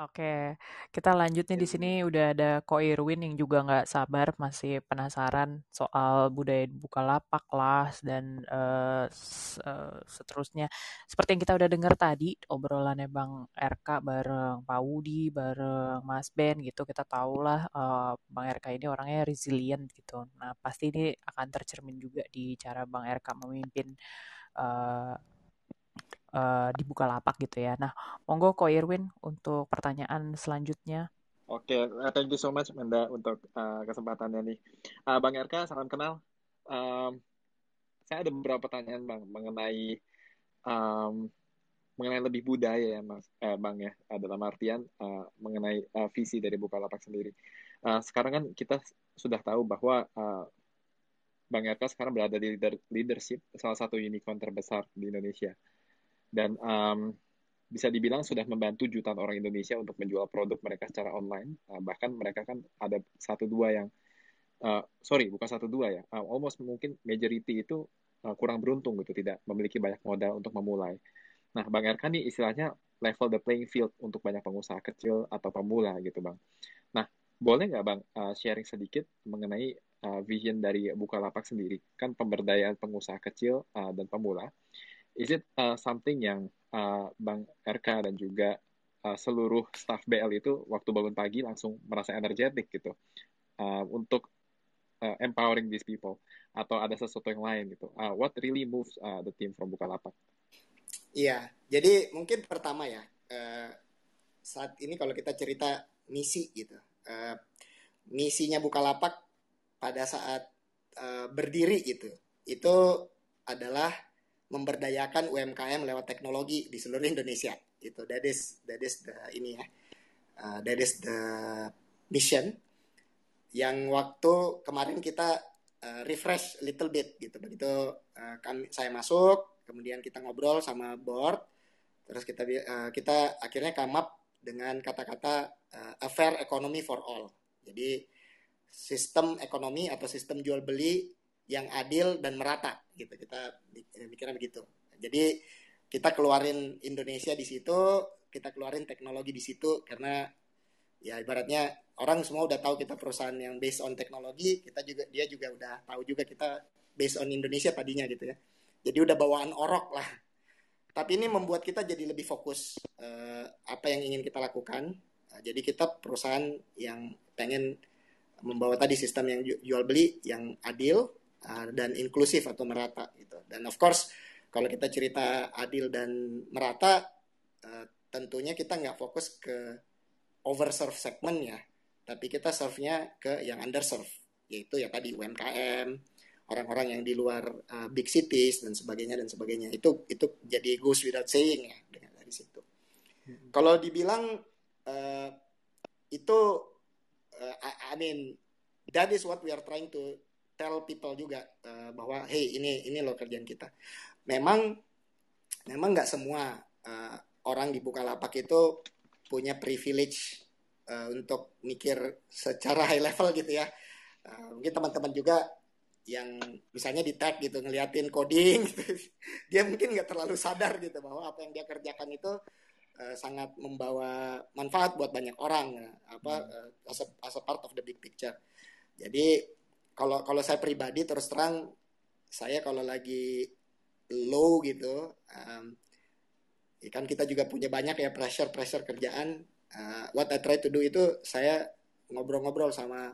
Oke, kita lanjut nih di sini udah ada Ko Irwin yang juga nggak sabar masih penasaran soal budaya Bukalapak lah dan uh, seterusnya. Seperti yang kita udah dengar tadi obrolannya Bang RK bareng Pak Wudi bareng Mas Ben gitu kita tahu lah uh, Bang RK ini orangnya resilient gitu. Nah pasti ini akan tercermin juga di cara Bang RK memimpin uh, uh, di Bukalapak gitu ya. Nah, monggo Ko Irwin untuk pertanyaan selanjutnya. Oke, okay, uh, thank you so much Menda untuk uh, kesempatannya nih. Uh, Bang RK, salam kenal. Um, saya ada beberapa pertanyaan Bang mengenai um, mengenai lebih budaya ya Mas, eh, Bang ya, dalam artian uh, mengenai uh, visi dari Bukalapak sendiri. Uh, sekarang kan kita sudah tahu bahwa uh, Bang RK sekarang berada di leader, leadership salah satu unicorn terbesar di Indonesia dan um, bisa dibilang sudah membantu jutaan orang Indonesia untuk menjual produk mereka secara online. Uh, bahkan mereka kan ada satu dua yang, uh, sorry bukan satu dua ya, uh, almost mungkin majority itu uh, kurang beruntung gitu, tidak memiliki banyak modal untuk memulai. Nah, Bang Erkan nih istilahnya level the playing field untuk banyak pengusaha kecil atau pemula gitu, Bang. Nah, boleh nggak Bang uh, sharing sedikit mengenai uh, vision dari Bukalapak sendiri? Kan pemberdayaan pengusaha kecil uh, dan pemula is it uh, something yang uh, Bang RK dan juga uh, seluruh staff BL itu waktu bangun pagi langsung merasa energetik gitu uh, untuk uh, empowering these people atau ada sesuatu yang lain gitu. Uh, what really moves uh, the team from Bukalapak? Iya, jadi mungkin pertama ya uh, saat ini kalau kita cerita misi gitu, uh, misinya Bukalapak pada saat uh, berdiri gitu, itu adalah memberdayakan UMKM lewat teknologi di seluruh Indonesia. Itu that is that is the ini ya. Uh, that is the mission yang waktu kemarin kita uh, refresh little bit gitu. Begitu uh, kami saya masuk, kemudian kita ngobrol sama board, terus kita uh, kita akhirnya come up dengan kata-kata uh, a fair economy for all. Jadi sistem ekonomi atau sistem jual beli yang adil dan merata gitu. Kita mikirnya begitu. Jadi kita keluarin Indonesia di situ kita keluarin teknologi di situ karena ya ibaratnya orang semua udah tahu kita perusahaan yang based on teknologi kita juga dia juga udah tahu juga kita based on Indonesia tadinya gitu ya. Jadi udah bawaan orok lah. Tapi ini membuat kita jadi lebih fokus uh, apa yang ingin kita lakukan. Uh, jadi kita perusahaan yang pengen membawa tadi sistem yang jual beli yang adil uh, dan inklusif atau merata gitu. Dan of course kalau kita cerita adil dan merata, uh, tentunya kita nggak fokus ke overserve segment ya, tapi kita serve-nya ke yang underserve, yaitu ya tadi UMKM, orang-orang yang di luar uh, big cities dan sebagainya dan sebagainya. Itu itu jadi goes without saying ya dengan dari situ. Hmm. Kalau dibilang uh, itu, uh, I, I mean that is what we are trying to tell people juga uh, bahwa hey ini ini loh kerjaan kita. Memang memang nggak semua uh, orang di Bukalapak itu punya privilege uh, untuk mikir secara high level gitu ya. Uh, mungkin teman-teman juga yang misalnya di tag gitu ngeliatin coding gitu. dia mungkin nggak terlalu sadar gitu bahwa apa yang dia kerjakan itu uh, sangat membawa manfaat buat banyak orang apa uh, as, a, as a part of the big picture jadi kalau kalau saya pribadi terus terang saya kalau lagi low gitu um, ya kan kita juga punya banyak ya pressure pressure kerjaan. Uh, what I try to do itu saya ngobrol-ngobrol sama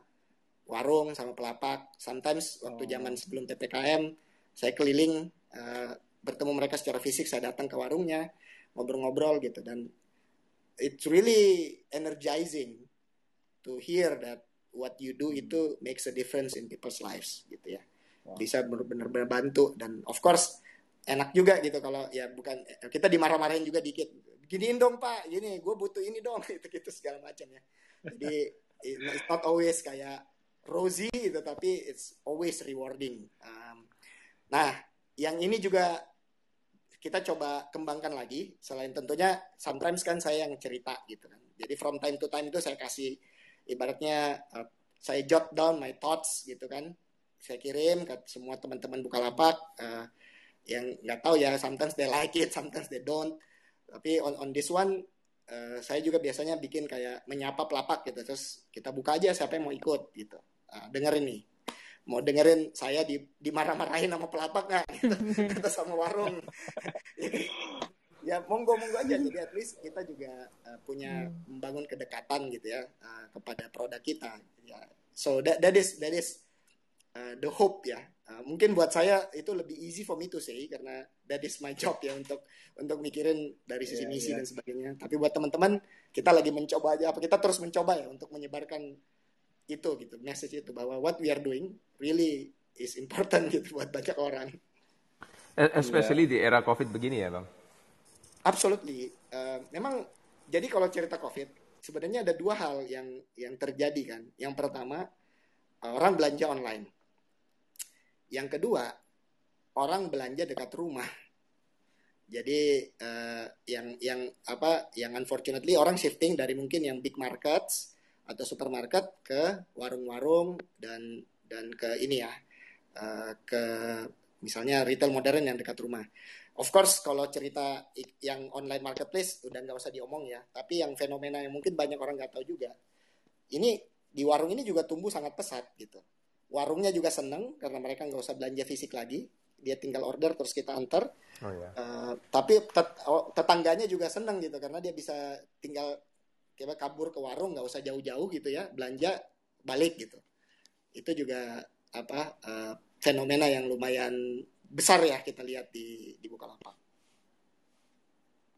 warung sama pelapak. Sometimes waktu oh. zaman sebelum ppkm saya keliling uh, bertemu mereka secara fisik saya datang ke warungnya ngobrol-ngobrol gitu. Dan it's really energizing to hear that what you do itu makes a difference in people's lives gitu ya. Wow. bisa benar-benar bantu dan of course enak juga gitu kalau ya bukan kita dimarah-marahin juga dikit. Giniin dong pak gini gue butuh ini dong itu gitu segala macam ya. Jadi it's not always kayak rosy gitu tapi it's always rewarding. Um, nah yang ini juga kita coba kembangkan lagi. Selain tentunya sometimes kan saya yang cerita gitu kan. Jadi from time to time itu saya kasih ibaratnya uh, saya jot down my thoughts gitu kan. Saya kirim ke semua teman-teman Bukalapak uh, yang nggak tahu ya sometimes they like it sometimes they don't. Tapi on on this one uh, saya juga biasanya bikin kayak menyapa pelapak gitu. Terus kita buka aja siapa yang mau ikut gitu. Uh, dengerin nih. Mau dengerin saya di dimarah-marahin sama pelapak nggak gitu, sama warung ya monggo monggo aja jadi at least kita juga uh, punya hmm. membangun kedekatan gitu ya uh, kepada produk kita ya so that that is that is uh, the hope ya uh, mungkin buat saya itu lebih easy for me to say karena that is my job ya untuk untuk mikirin dari sisi yeah, misi yeah. dan sebagainya tapi buat teman-teman kita lagi mencoba aja apa kita terus mencoba ya untuk menyebarkan itu gitu message itu bahwa what we are doing really is important gitu buat banyak orang. E, especially yeah. di era COVID begini ya bang. Absolutely. Uh, memang jadi kalau cerita COVID sebenarnya ada dua hal yang yang terjadi kan. Yang pertama orang belanja online. Yang kedua orang belanja dekat rumah. Jadi uh, yang yang apa yang unfortunately orang shifting dari mungkin yang big markets atau supermarket ke warung-warung dan dan ke ini ya uh, ke misalnya retail modern yang dekat rumah. Of course kalau cerita yang online marketplace udah nggak usah diomong ya. Tapi yang fenomena yang mungkin banyak orang nggak tahu juga. Ini di warung ini juga tumbuh sangat pesat gitu. Warungnya juga seneng karena mereka nggak usah belanja fisik lagi. Dia tinggal order terus kita antar. Oh, yeah. uh, tapi tet oh, tetangganya juga seneng gitu karena dia bisa tinggal kita kabur ke warung nggak usah jauh-jauh gitu ya belanja balik gitu itu juga apa uh, fenomena yang lumayan besar ya kita lihat di di Bukalapak.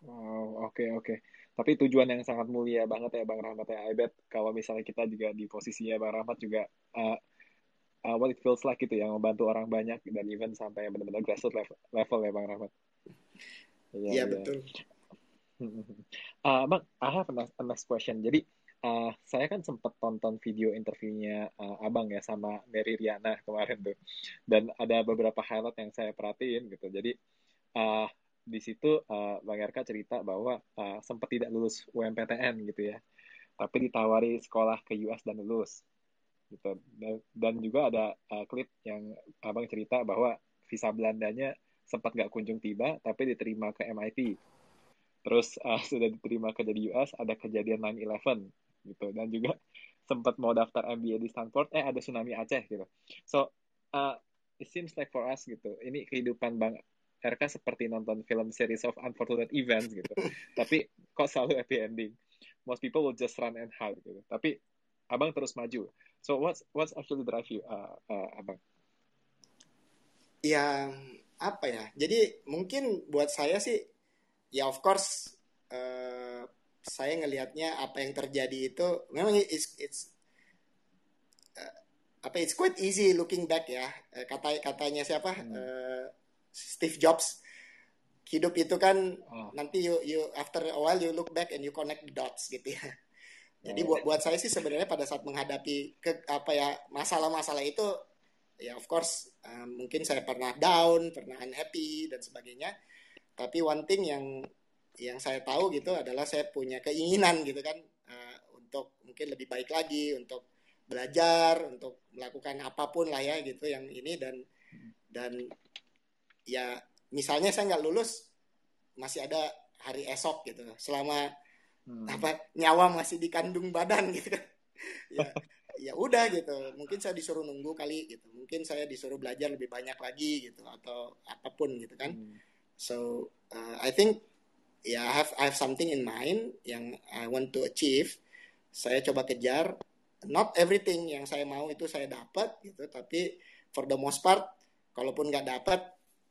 Wow, oke okay, oke. Okay. Tapi tujuan yang sangat mulia banget ya Bang Rahmat ya. I bet kalau misalnya kita juga di posisinya Bang Rahmat juga uh, uh, what it feels like gitu ya membantu orang banyak dan even sampai benar-benar grassroots level, level ya Bang Rahmat. Iya ya, ya. betul. Uh, bang, I have a next question. Jadi uh, saya kan sempat tonton video interviewnya uh, abang ya sama Mary Riana kemarin tuh, dan ada beberapa highlight yang saya perhatiin gitu. Jadi uh, di situ uh, bang Erka cerita bahwa uh, sempat tidak lulus UMPTN gitu ya, tapi ditawari sekolah ke US dan lulus gitu. Dan, dan juga ada uh, klip yang abang cerita bahwa visa Belandanya sempat nggak kunjung tiba, tapi diterima ke MIT terus uh, sudah diterima kerja di US ada kejadian 9/11 gitu. Dan juga sempat mau daftar MBA di Stanford eh ada tsunami Aceh gitu. So uh, it seems like for us gitu. Ini kehidupan bang RK seperti nonton film series of unfortunate events gitu. Tapi kok selalu happy ending? Most people will just run and hide gitu. Tapi abang terus maju. So what's what's actually drive you uh, uh, abang? Ya apa ya? Jadi mungkin buat saya sih ya of course uh, saya ngelihatnya apa yang terjadi itu memang it's it's uh, apa it's quite easy looking back ya. Uh, kata katanya siapa? Hmm. uh, Steve Jobs. Hidup itu kan oh. nanti you you after a while you look back and you connect the dots gitu ya. Jadi buat buat saya sih sebenarnya pada saat menghadapi ke apa ya masalah-masalah itu ya of course uh, mungkin saya pernah down pernah unhappy dan sebagainya. Tapi one thing yang yang saya tahu gitu adalah saya punya keinginan gitu kan uh, untuk mungkin lebih baik lagi untuk belajar untuk melakukan apa pun lah ya gitu yang ini dan dan ya misalnya saya nggak lulus masih ada hari esok gitu. Selama hmm. apa nyawa masih di kandung badan gitu. Ya ya udah gitu. Mungkin saya disuruh nunggu kali gitu. Mungkin saya disuruh belajar lebih banyak lagi gitu atau apa pun gitu kan. Hmm. So uh, I think ya yeah, I have I have something in mind yang I want to achieve. Saya coba kejar. Not everything yang saya mau itu saya dapat gitu, tapi for the most part, kalaupun nggak dapat,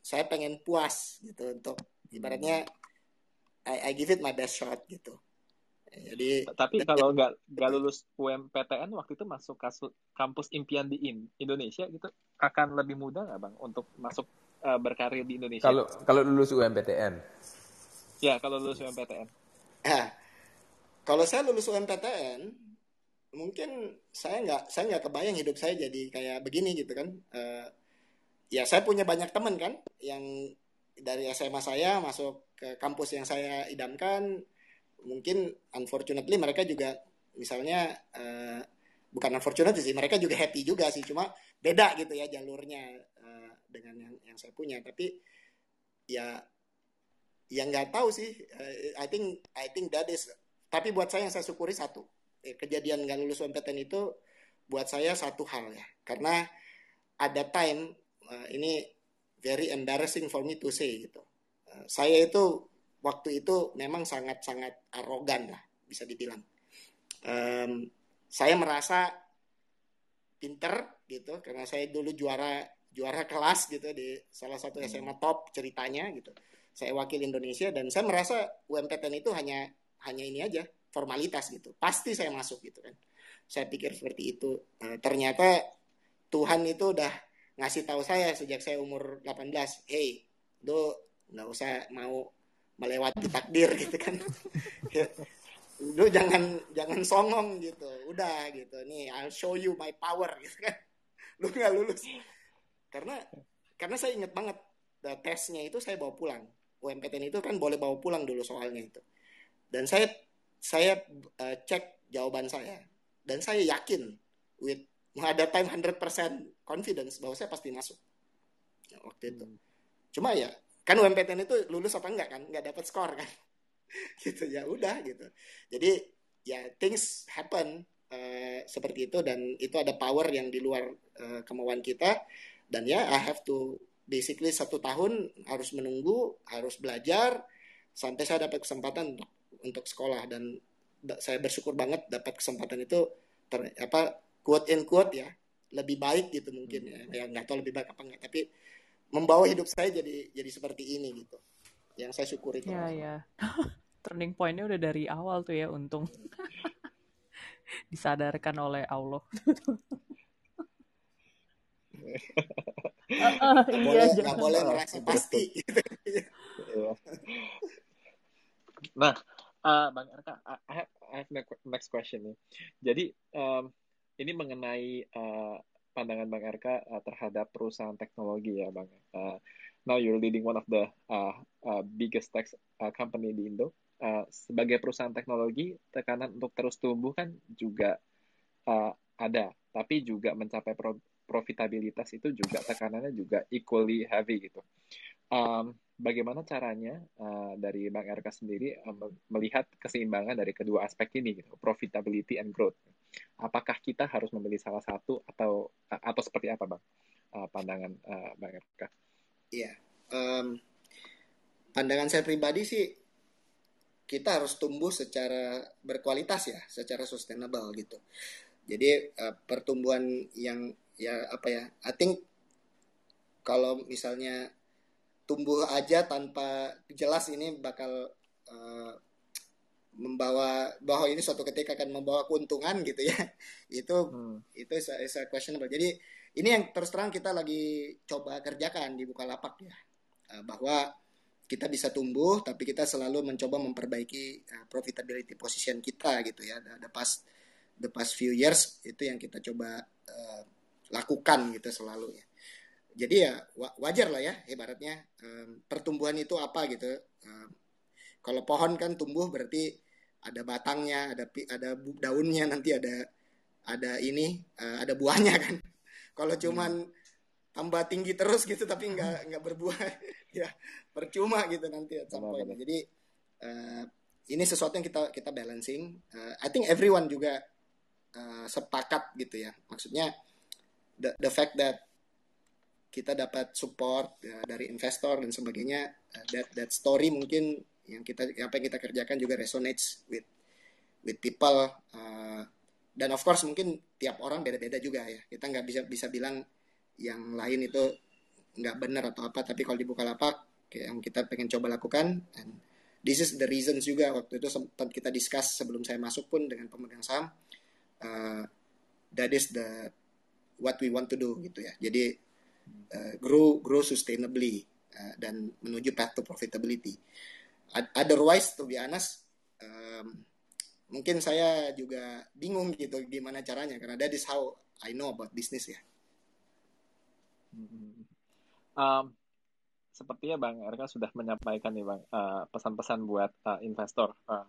saya pengen puas gitu untuk ibaratnya I, I give it my best shot gitu. Jadi tapi kalau nggak nggak lulus UMPTN waktu itu masuk kampus impian di Indonesia gitu akan lebih mudah nggak bang untuk masuk uh, berkarir di Indonesia? Kalau kalau lulus UMPTN? Ya, kalau lulus UMPTN. Nah, kalau saya lulus UMPTN, mungkin saya nggak saya nggak kebayang hidup saya jadi kayak begini gitu kan. Uh, ya saya punya banyak teman kan yang dari SMA saya masuk ke kampus yang saya idamkan. Mungkin unfortunately mereka juga misalnya uh, bukan unfortunately sih mereka juga happy juga sih cuma beda gitu ya jalurnya dengan yang yang saya punya tapi ya yang nggak tahu sih. Uh, I think I think that is tapi buat saya yang saya syukuri satu. Eh, kejadian nggak lulus UMPTN itu buat saya satu hal ya. Karena ada time uh, ini very embarrassing for me to say gitu. Uh, saya itu waktu itu memang sangat-sangat arogan lah bisa dibilang. Um, saya merasa pinter gitu karena saya dulu juara juara kelas gitu di salah satu SMA top ceritanya gitu saya wakil Indonesia dan saya merasa UMPTN itu hanya hanya ini aja formalitas gitu. Pasti saya masuk gitu kan. Saya pikir seperti itu. Nah, ternyata Tuhan itu udah ngasih tahu saya sejak saya umur 18 hey do nggak usah mau melewati takdir gitu kan. Lu jangan jangan songong gitu. Udah gitu. Nih I'll show you my power gitu kan. Lu nggak lulus. Karena karena saya inget banget tesnya itu saya bawa pulang UMPTN itu kan boleh bawa pulang dulu soalnya itu. Dan saya saya uh, cek jawaban saya. Dan saya yakin with ada time 100% confidence bahwa saya pasti masuk. Ya, waktu itu. Hmm. cuma ya kan UMPTN itu lulus apa enggak kan? Nggak dapat skor kan? Gitu ya udah gitu. Jadi ya things happen uh, seperti itu dan itu ada power yang di luar uh, kemauan kita. Dan ya I have to basically satu tahun harus menunggu harus belajar sampai saya dapat kesempatan untuk untuk sekolah. Dan saya bersyukur banget dapat kesempatan itu ter, apa quote in quote ya lebih baik gitu mungkin ya. Ya nggak tahu lebih baik apa enggak tapi membawa hidup saya jadi jadi seperti ini gitu. Yang saya syukuri ya ya. Turning pointnya udah dari awal tuh ya untung. Disadarkan oleh Allah uh, iya, boleh nggak boleh merasa pasti. Gitu. nah uh, bang Arka I have, I have next question nih. Jadi um, ini mengenai uh, pandangan bang Arka uh, terhadap perusahaan teknologi ya bang. Uh, now you're leading one of the uh, uh, biggest tech uh, company di Indo. Uh, sebagai perusahaan teknologi tekanan untuk terus tumbuh kan juga uh, ada. Tapi juga mencapai pro profitabilitas itu juga tekanannya juga equally heavy gitu. Um, bagaimana caranya uh, dari Bang RK sendiri uh, melihat keseimbangan dari kedua aspek ini gitu, profitability and growth. Apakah kita harus memilih salah satu atau uh, atau seperti apa Bang uh, pandangan uh, Bang RK? Iya, um, pandangan saya pribadi sih kita harus tumbuh secara berkualitas ya, secara sustainable gitu. Jadi uh, pertumbuhan yang ya apa ya I think kalau misalnya tumbuh aja tanpa jelas ini bakal uh, membawa bahwa ini suatu ketika akan membawa keuntungan gitu ya. Itu hmm. itu is a, is a questionable. Jadi ini yang terus terang kita lagi coba kerjakan di Bukalapak ya. Uh, bahwa kita bisa tumbuh tapi kita selalu mencoba memperbaiki uh, profitability position kita gitu ya. The, the past the past few years itu yang kita coba uh, lakukan gitu selalu ya. Jadi ya wajar lah ya ibaratnya um, pertumbuhan itu apa gitu. Um, kalau pohon kan tumbuh berarti ada batangnya, ada ada daunnya, nanti ada ada ini, uh, ada buahnya kan. Kalau hmm. cuman tambah tinggi terus gitu tapi nggak nggak berbuah ya percuma gitu nanti at some point. Jadi uh, ini sesuatu yang kita kita balancing. Uh, I think everyone juga uh, sepakat gitu ya. Maksudnya the, the fact that kita dapat support ya, dari investor dan sebagainya uh, that that story mungkin yang kita apa yang kita kerjakan juga resonates with with people uh, dan of course mungkin tiap orang beda-beda juga ya. Kita nggak bisa bisa bilang yang lain itu nggak benar atau apa tapi kalau dibuka lapak yang kita pengen coba lakukan and this is the reasons juga waktu itu sempat kita discuss sebelum saya masuk pun dengan pemegang saham uh, that is the what we want to do gitu ya. Jadi uh, grow grow sustainably uh, dan menuju path to profitability. Otherwise, to be honest, um, mungkin saya juga bingung gitu gimana caranya karena that is how I know about business ya. Um, sepertinya Bang Erka sudah menyampaikan nih Bang uh, pesan-pesan buat uh, investor. Uh,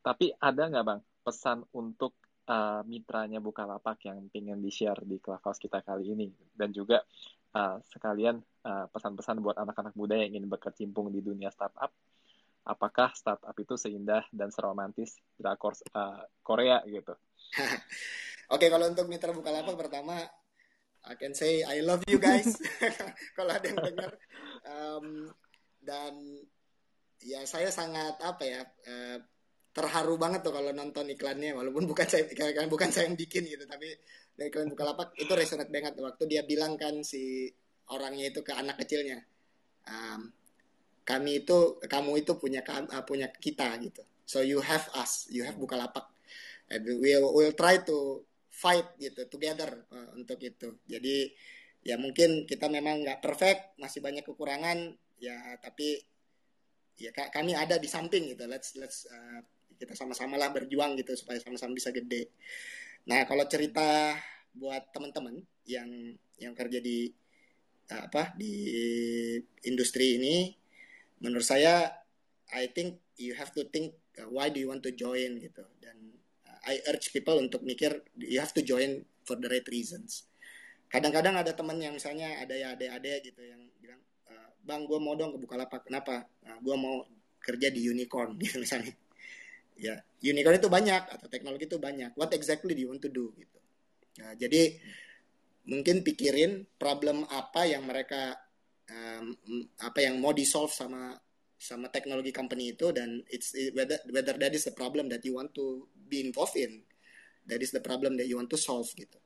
tapi ada nggak Bang pesan untuk uh, mitranya Bukalapak yang ingin di-share di Clubhouse kita kali ini dan juga uh, sekalian pesan pesan-pesan buat anak-anak muda yang ingin berkecimpung di dunia startup apakah startup itu seindah dan seromantis drakor uh, Korea gitu? Oke, kalau untuk mitra Bukalapak pertama I can say I love you guys. kalau ada yang dengar um, dan ya saya sangat apa ya uh, terharu banget tuh kalau nonton iklannya walaupun bukan saya bukan saya yang bikin gitu tapi dari iklan Bukalapak itu resonate banget. Waktu dia bilang kan si orangnya itu ke anak kecilnya um, kami itu kamu itu punya uh, punya kita gitu. So you have us you have Bukalapak. And we will we'll try to fight gitu together uh, untuk itu. Jadi ya mungkin kita memang nggak perfect masih banyak kekurangan ya tapi ya kami ada di samping gitu. Let's let's uh, kita sama-sama lah berjuang gitu supaya sama-sama bisa gede. Nah kalau cerita buat teman-teman yang yang kerja di uh, apa di industri ini menurut saya I think you have to think uh, why do you want to join gitu. Dan uh, I urge people untuk mikir you have to join for the right reasons. Kadang-kadang ada teman yang misalnya ada ya ada-ada gitu yang bilang uh, bang gue mau dong ke Bukalapak. Kenapa? Nah, gue mau kerja di unicorn gitu misalnya ya unicorn itu banyak atau teknologi itu banyak. What exactly do you want to do gitu. Nah, jadi mungkin pikirin problem apa yang mereka um, apa yang mau di solve sama sama teknologi company itu dan it's whether whether that is the problem that you want to be involved in that is the problem that you want to solve gitu.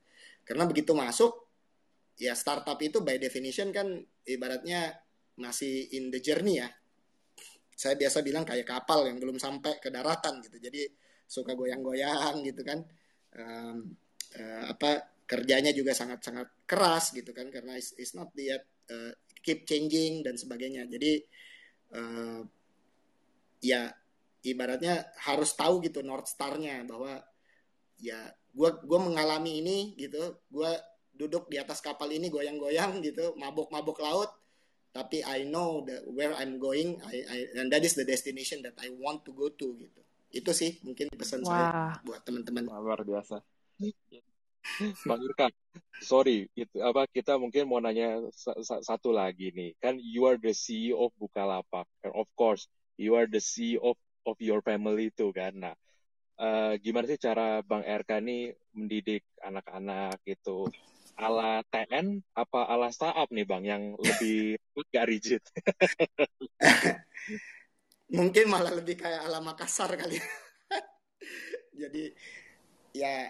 Karena begitu masuk ya startup itu by definition kan ibaratnya masih in the journey ya saya biasa bilang kayak kapal yang belum sampai ke daratan gitu. Jadi suka goyang-goyang gitu kan. Um, uh, apa kerjanya juga sangat-sangat keras gitu kan. Karena it's, it's not yet uh, keep changing dan sebagainya. Jadi uh, ya ibaratnya harus tahu gitu north star-nya bahwa ya gue gua mengalami ini gitu, gue duduk di atas kapal ini goyang-goyang gitu, mabuk-mabuk laut, tapi I know that where I'm going, I, I and that is the destination that I want to go to gitu. Itu sih mungkin pesan Wah. saya buat teman-teman. Luar biasa. Bang Irka, sorry, itu apa kita mungkin mau nanya satu lagi nih. Kan you are the CEO of Bukalapak, and of course you are the CEO of, of your family itu kan. Nah, uh, gimana sih cara Bang RK nih mendidik anak-anak gitu? Ala TN apa ala startup nih Bang yang lebih gak rigid? mungkin malah lebih kayak ala Makassar kali. Jadi ya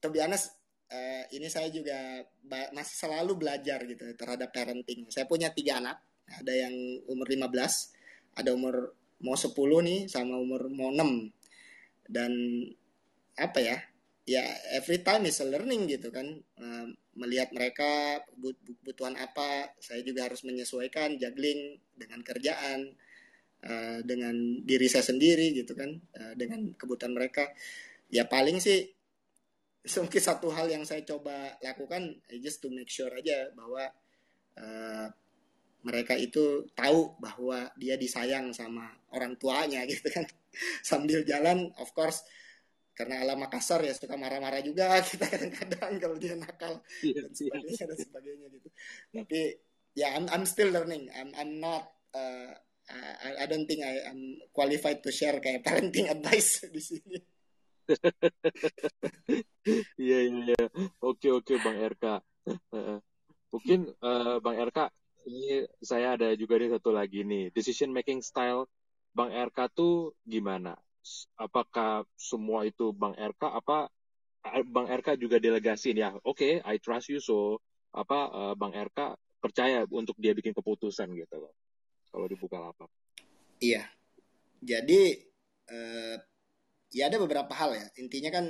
to be honest, uh, ini saya juga masih selalu belajar gitu terhadap parenting. Saya punya tiga anak, ada yang umur 15, ada umur mau 10 nih sama umur mau 6. Dan apa ya? Ya every time is a learning gitu kan. Uh, melihat mereka butuhan apa, saya juga harus menyesuaikan juggling dengan kerjaan, uh, dengan diri saya sendiri gitu kan, uh, dengan kebutuhan mereka. Ya paling sih mungkin satu hal yang saya coba lakukan just to make sure aja bahwa uh, mereka itu tahu bahwa dia disayang sama orang tuanya gitu kan sambil jalan of course karena ala Makassar ya suka marah-marah juga kita kadang-kadang kalau dia nakal yeah, dan sebagainya yeah. dan sebagainya gitu tapi ya yeah, I'm I'm still learning I'm I'm not uh, I, I don't think I am qualified to share kayak parenting advice di sini Iya iya iya. Oke oke Bang RK. Mungkin uh, Bang RK ini saya ada juga nih satu lagi nih. Decision making style Bang RK tuh gimana? Apakah semua itu Bang RK apa Bang RK juga delegasiin ya? Oke, okay, I trust you so apa uh, Bang RK percaya untuk dia bikin keputusan gitu loh. Kalau dibuka lapak. Iya. Jadi uh, ya ada beberapa hal ya intinya kan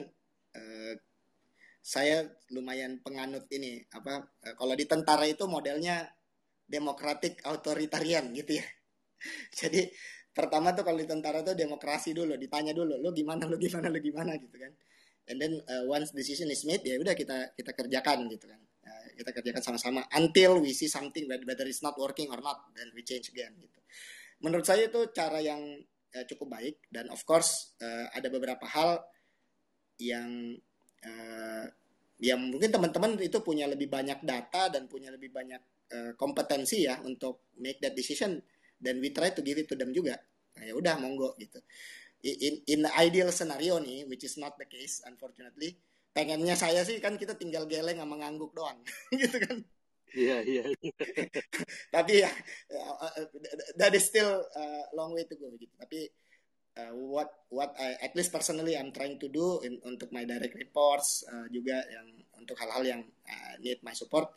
eh, saya lumayan penganut ini apa eh, kalau di tentara itu modelnya demokratik authoritarian gitu ya jadi pertama tuh kalau di tentara tuh demokrasi dulu ditanya dulu lo gimana lo gimana lo gimana? gitu kan. And then uh, once decision is made ya udah kita kita kerjakan gitu kan. Uh, kita kerjakan sama-sama until we see something whether it's not working or not then we change again gitu. Menurut saya itu cara yang uh, cukup baik dan of course uh, ada beberapa hal yang uh, yang mungkin teman-teman itu punya lebih banyak data dan punya lebih banyak uh, kompetensi ya untuk make that decision dan we try to give it to them juga Nah, ya udah monggo gitu. In, in the ideal scenario nih, which is not the case, unfortunately, pengennya saya sih kan kita tinggal geleng sama ngangguk doang, gitu kan. Iya, iya. Tapi ya, that is still a long way to go gitu. Tapi uh, what what I, at least personally I'm trying to do in, untuk my direct reports uh, juga yang untuk hal-hal yang uh, need my support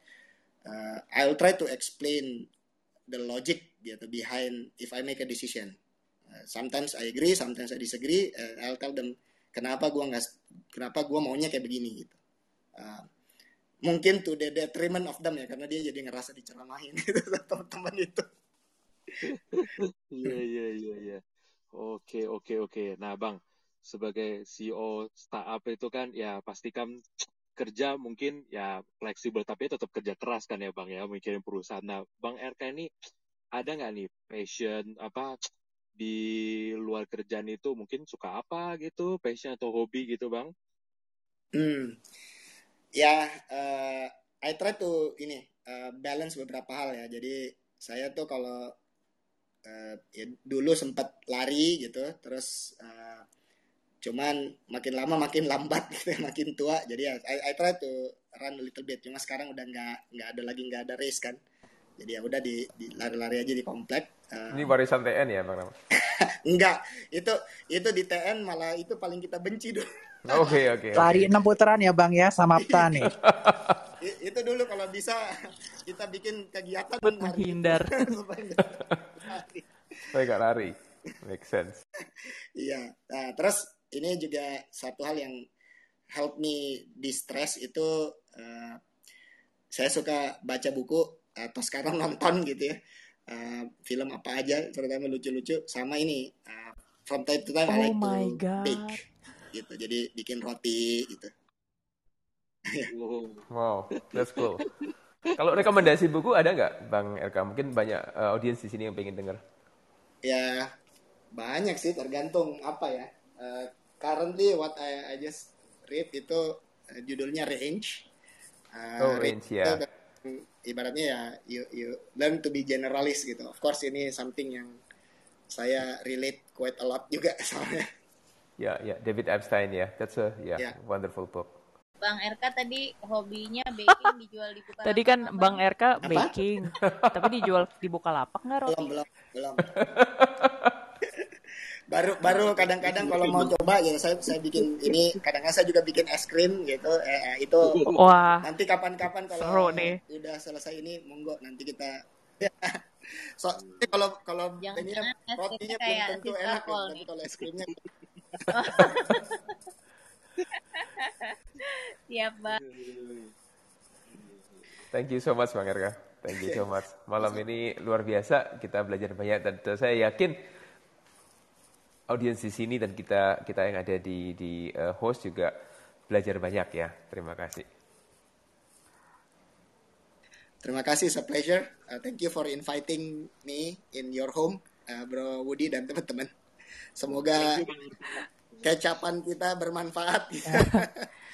uh, I'll try to explain the logic gitu behind if I make a decision. Uh, sometimes I agree sometimes I disagree uh, I'll tell them kenapa gua nggak kenapa gua maunya kayak begini? Gitu. Uh, mungkin to the detriment of them ya karena dia jadi ngerasa diceramahin gitu teman-teman itu. Iya iya iya iya. Oke, oke, oke. Nah, Bang, sebagai CEO startup itu kan ya pastikan kerja mungkin ya fleksibel tapi tetap kerja keras kan ya Bang ya mikirin perusahaan. Nah, Bang RK ini ada nggak nih passion apa di luar kerjaan itu mungkin suka apa gitu, passion atau hobi gitu Bang? Hmm, ya uh, I try to ini uh, balance beberapa hal ya. Jadi saya tuh kalau uh, ya dulu sempat lari gitu terus uh, cuman makin lama makin lambat gitu makin tua. Jadi ya I, I try to run a little bit. Cuma sekarang udah nggak nggak ada lagi nggak ada race kan. Jadi ya udah di, di lari-lari aja di komplek uh, ini warisan TN ya bang enggak itu itu di TN malah itu paling kita benci dulu. Oke okay, oke. Okay, lari enam putaran ya bang ya sama Apta nih. Itu dulu kalau bisa kita bikin kegiatan menghindar. Saya nggak lari. Make sense. Iya. Nah terus ini juga satu hal yang help me distress itu uh, saya suka baca buku atau sekarang nonton gitu ya. Uh, film apa aja terutama lucu-lucu sama ini uh, from time to time oh I like my to God. bake gitu. Jadi bikin roti gitu. Wow. That's cool. Kalau rekomendasi buku ada nggak bang RK mungkin banyak uh, audiens di sini yang pengen dengar ya banyak sih tergantung apa ya uh, currently what I, I just read itu uh, judulnya range uh, oh range ya yeah. ibaratnya ya you you learn to be generalist gitu of course ini something yang saya relate quite a lot juga soalnya ya yeah, ya yeah. David Epstein ya yeah. that's a yeah, yeah. wonderful book Bang RK tadi hobinya baking dijual di Bukalapak. Tadi kan Bang RK baking, tapi dijual di Bukalapak nggak roti? Belum, belum, belum. Baru baru kadang-kadang kalau mau coba ya saya saya bikin ini kadang-kadang saya juga bikin es krim gitu eh, eh, itu wah nanti kapan-kapan kalau nih. udah selesai ini monggo nanti kita so kalau kalau ini rotinya belum tentu enak ya, tapi kalau es krimnya Siap, Bang. Thank you so much Bang Erka. Thank you so much. Malam ini luar biasa, kita belajar banyak dan saya yakin audiens di sini dan kita kita yang ada di di uh, host juga belajar banyak ya. Terima kasih. Terima kasih, it's a pleasure. Uh, thank you for inviting me in your home, uh, Bro Woody dan teman-teman. Semoga kecapan kita bermanfaat.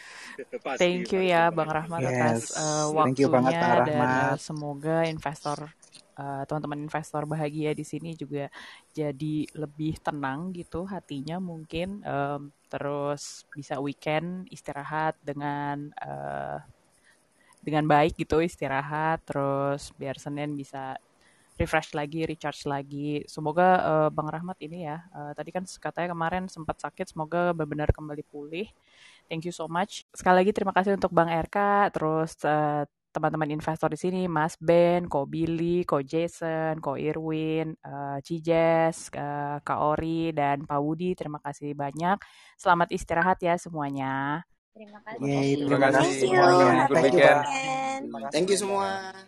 Thank you ya Bang Rahmat yes. atas uh, waktunya you banget, dan uh, semoga investor uh, teman-teman investor bahagia di sini juga jadi lebih tenang gitu hatinya mungkin um, terus bisa weekend istirahat dengan uh, dengan baik gitu istirahat terus biar Senin bisa refresh lagi, recharge lagi. Semoga uh, Bang Rahmat ini ya, uh, tadi kan katanya kemarin sempat sakit, semoga benar-benar kembali pulih. Thank you so much. Sekali lagi terima kasih untuk Bang RK, terus uh, teman-teman investor di sini, Mas Ben, Ko Billy, Ko Jason, Ko Irwin, uh, Cijes, uh, Kak Ori, dan Pak Wudi. Terima kasih banyak. Selamat istirahat ya semuanya. Terima kasih. Yay, terima kasih. Terima kasih. Good weekend. Thank you semua.